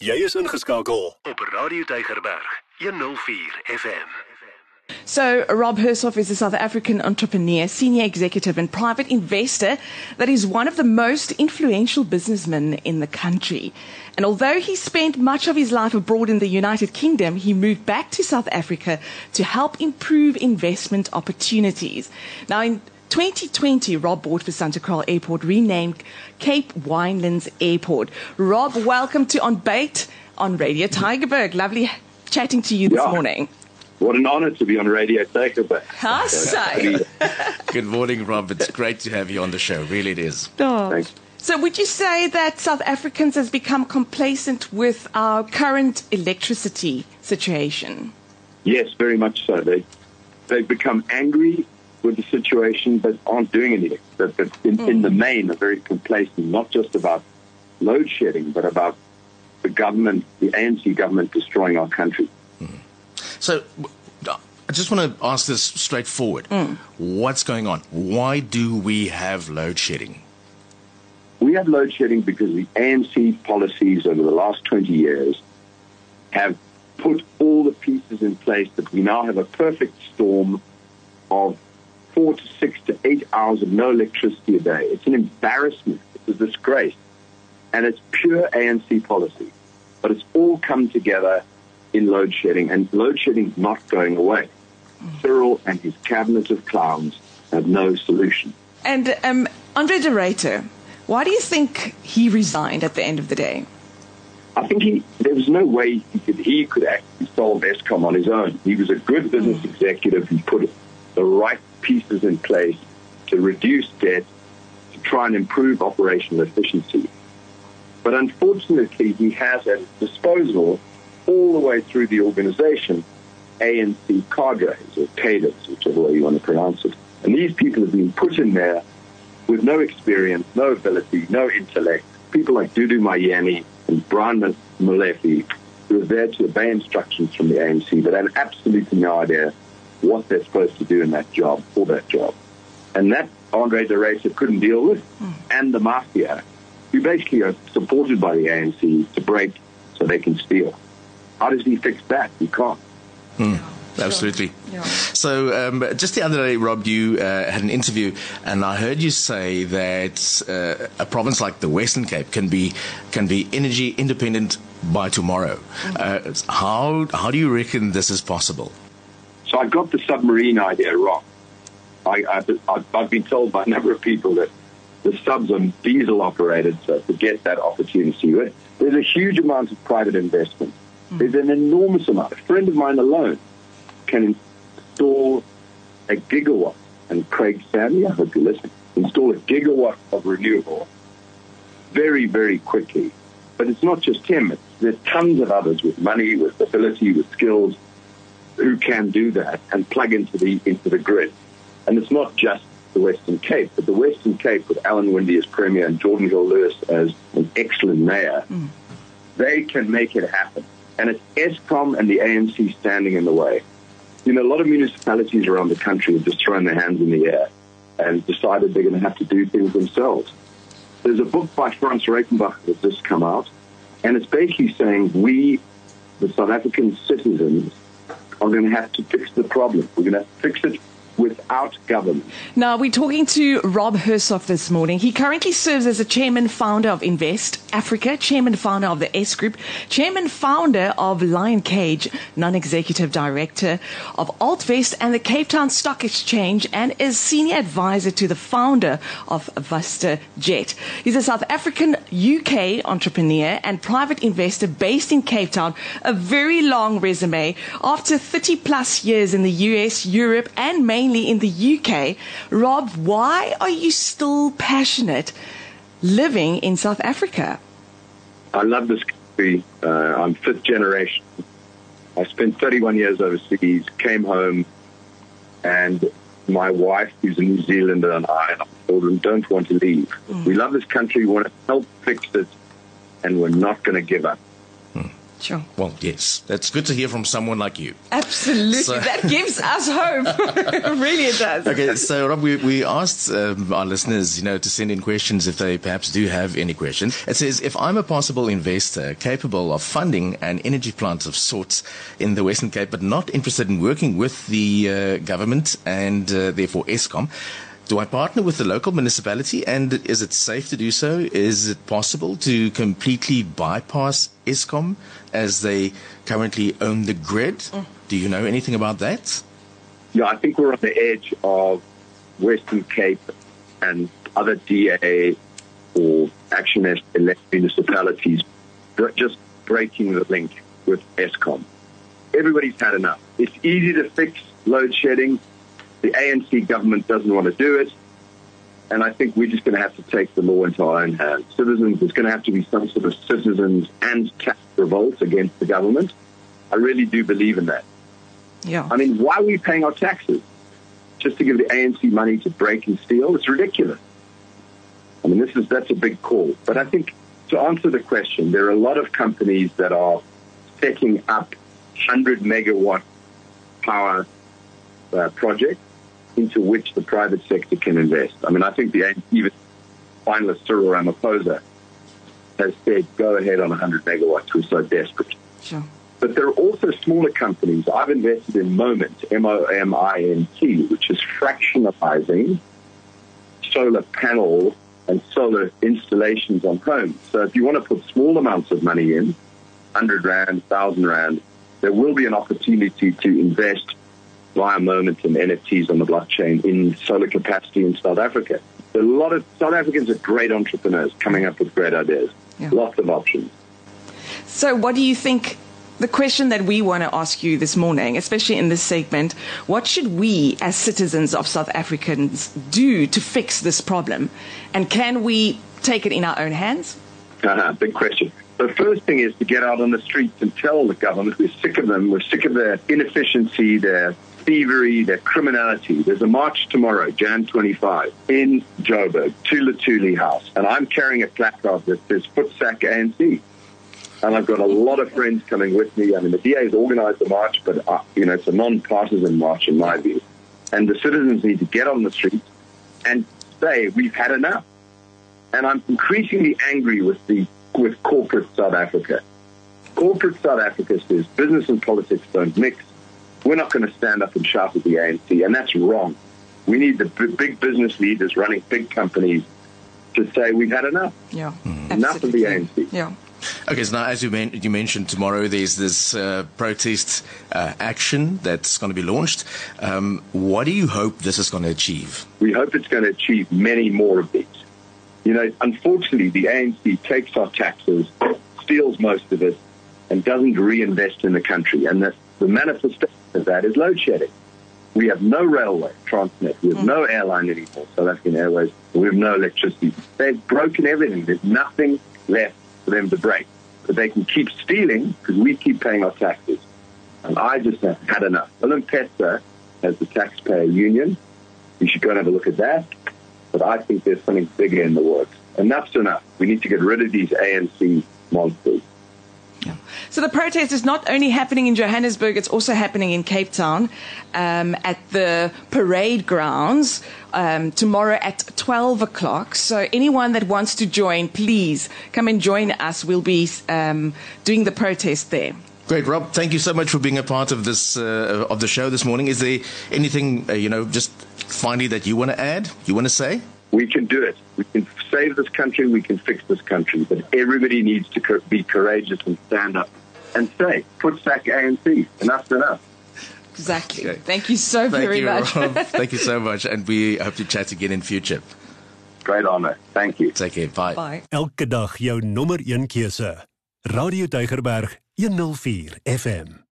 Jy is ingeskakel op Radio Tygerberg 104 FM. So, Rob Hersov is a South African entrepreneur, senior executive, and private investor that is one of the most influential businessmen in the country. And although he spent much of his life abroad in the United Kingdom, he moved back to South Africa to help improve investment opportunities. Now, in 2020, Rob bought Fisantekraal Airport, renamed Cape Winelands Airport. Rob, welcome to On Bait on Radio Tygerberg. Lovely chatting to you this Yeah. morning. What an honor to be on Radio Tygerberg. Huh, say. Good morning, Rob. It's great to have you on the show. Really, it is. Oh. Thanks. So, would you say that South Africans has become complacent with our current electricity situation? Yes, very much so. They they've become angry with the situation, but aren't doing anything. But, but in, in the mm. main, are very complacent, not just about load shedding, but about the government, the ANC government, destroying our country. Mm. So, I just want to ask this straightforward. Mm. What's going on? Why do we have load shedding? We have load shedding because the ANC policies over the last 20 years have put all the pieces in place that we now have a perfect storm of four to six to eight hours of no electricity a day. It's an embarrassment. It's a disgrace. And it's pure ANC policy. But it's all come together in load shedding, and load shedding is not going away. Cyril and his cabinet of clowns have no solution. And um, Andre de Ruyter, why do you think he resigned at the end of the day? I think he there was no way he could he could actually solve Eskom on his own. He was a good business executive. He put the right pieces in place to reduce debt, to try and improve operational efficiency. But unfortunately, he has at his disposal, all the way through the organization, ANC cadres or cadres, whichever way you want to pronounce it. And these people have been put in there with no experience, no ability, no intellect. People like Dudu Myeni and Brian Molefe, who are there to obey instructions from the ANC, but have absolutely no idea what they're supposed to do in that job for that job. And that Andre de Ruyter couldn't deal with, and the mafia, who basically are supported by the ANC to break so they can steal. How does he fix that? He can't. Absolutely. Yeah. So, um, just the other day, Rob, you uh, had an interview, and I heard you say that uh, a province like the Western Cape can be can be energy independent by tomorrow. Uh, how how do you reckon this is possible? So I got the submarine idea wrong. I, I've been told by a number of people that the subs are diesel operated, so uh, forget that opportunity. Uh, there's a huge amount of private investment. There's an enormous amount. A friend of mine alone can install a gigawatt, and Craig Stanley, I hope you listen, install a gigawatt of renewable very, very quickly. But it's not just him. It's, there's tons of others with money, with ability, with skills who can do that and plug into the into the grid. And it's not just the Western Cape, but the Western Cape with Alan Winde as premier and Geordin Hill Lewis as an excellent mayor, hmm. they can make it happen. And it's Eskom and the ANC standing in the way. You know, a lot of municipalities around the country have just thrown their hands in the air and decided they're going to have to do things themselves. There's a book by Franz Reichenbach that's just come out, and it's basically saying we, the South African citizens, are going to have to fix the problem. We're going to fix it without government. Now, we're talking to Rob Hersov this morning. He currently serves as a chairman founder of Invest Africa, chairman founder of the S Group, chairman founder of Lion Cage, non executive director of Altvest and the Cape Town Stock Exchange, and is senior advisor to the founder of Vista Jet. He's a South African UK entrepreneur and private investor based in Cape Town. A very long resume. After 30 plus years in the US, Europe, and mainly in the UK, Rob, why are you still passionate living in South Africa? I love this country. Uh, I'm fifth generation. I spent 31 years overseas, came home, and my wife, who's a New Zealander, and I and our children don't want to leave. We love this country. We want to help fix it, and we're not going to give up. Sure. Well, yes. That's good to hear from someone like you. Absolutely. So- that gives us hope. really, it does. Okay, so Rob, we, we asked um, our listeners, you know, to send in questions if they perhaps do have any questions. It says, if I'm a possible investor capable of funding an energy plant of sorts in the Western Cape, but not interested in working with the uh, government and uh, therefore Eskom, do I partner with the local municipality and is it safe to do so? Is it possible to completely bypass Eskom as they currently own the grid? Do you know anything about that? Yeah, I think we're on the edge of Western Cape and other DA or Action elect municipalities just breaking the link with Eskom. Everybody's had enough. It's easy to fix load shedding. The ANC government doesn't want to do it. And I think we're just going to have to take the law into our own hands. Citizens, there's going to have to be some sort of citizens and tax revolt against the government. I really do believe in that. Yeah. I mean, why are we paying our taxes? Just to give the ANC money to break and steal? It's ridiculous. I mean, this is that's a big call. But I think to answer the question, there are a lot of companies that are setting up 100 megawatt power uh, projects into which the private sector can invest. I mean, I think the even finalist Cyril Ramaphosa has said, go ahead on 100 megawatts. We're so desperate. Sure. But there are also smaller companies. I've invested in Momint, M-O-M-I-N-T, which is fractionalizing solar panel and solar installations on homes. So if you want to put small amounts of money in, 100 Rand, 1,000 Rand, there will be an opportunity to invest via Momint and NFTs on the blockchain in solar capacity in South Africa. There are a lot of South Africans are great entrepreneurs coming up with great ideas. Yeah. Lots of options. So, what do you think? The question that we want to ask you this morning, especially in this segment, what should we as citizens of South Africans do to fix this problem? And can we take it in our own hands? Uh-huh, big question. The first thing is to get out on the streets and tell the government we're sick of them. We're sick of their inefficiency, their thievery, their criminality. There's a march tomorrow, Jan 25, in Joburg, to Luthuli House. And I'm carrying a placard that says Footsack ANC. And I've got a lot of friends coming with me. I mean, the DA has organized the march, but, uh, you know, it's a non-partisan march in my view. And the citizens need to get on the streets and say, we've had enough. And I'm increasingly angry with the with corporate South Africa. Corporate South Africa says business and politics don't mix. We're not going to stand up and shout at the ANC, and that's wrong. We need the b- big business leaders running big companies to say we've had enough. Yeah. Enough of the. ANC. Yeah. Okay, so now as you, men- you mentioned, tomorrow there's this uh, protest uh, action that's going to be launched. Um, what do you hope this is going to achieve? We hope it's going to achieve many more of these. You know, unfortunately, the ANC takes our taxes, steals most of it, and doesn't reinvest in the country. And the, the manifestation of that is load shedding. We have no railway, Transnet. We have mm. no airline anymore, South African Airways. We have no electricity. They've broken everything. There's nothing left for them to break. But they can keep stealing because we keep paying our taxes. And I just have had enough. Olympesa has the taxpayer union. You should go and have a look at that. But I think there's something bigger in the works. Enough's enough. We need to get rid of these ANC monsters. Yeah. So the protest is not only happening in Johannesburg, it's also happening in Cape Town um, at the parade grounds um, tomorrow at 12 o'clock. So anyone that wants to join, please come and join us. We'll be um, doing the protest there. Great, Rob. Thank you so much for being a part of this uh, of the show this morning. Is there anything uh, you know, just finally that you want to add? You want to say? We can do it. We can save this country. We can fix this country. But everybody needs to co- be courageous and stand up and say, put sack ANC. Enough's enough. Exactly. Okay. Thank you so Thank very you, much. Rob. Thank you so much, and we hope to chat again in future. Great honor. Thank you. Take care. Bye. Bye. Elke dag jou nommer 1 keuse. Radio Tygerberg 104 FM.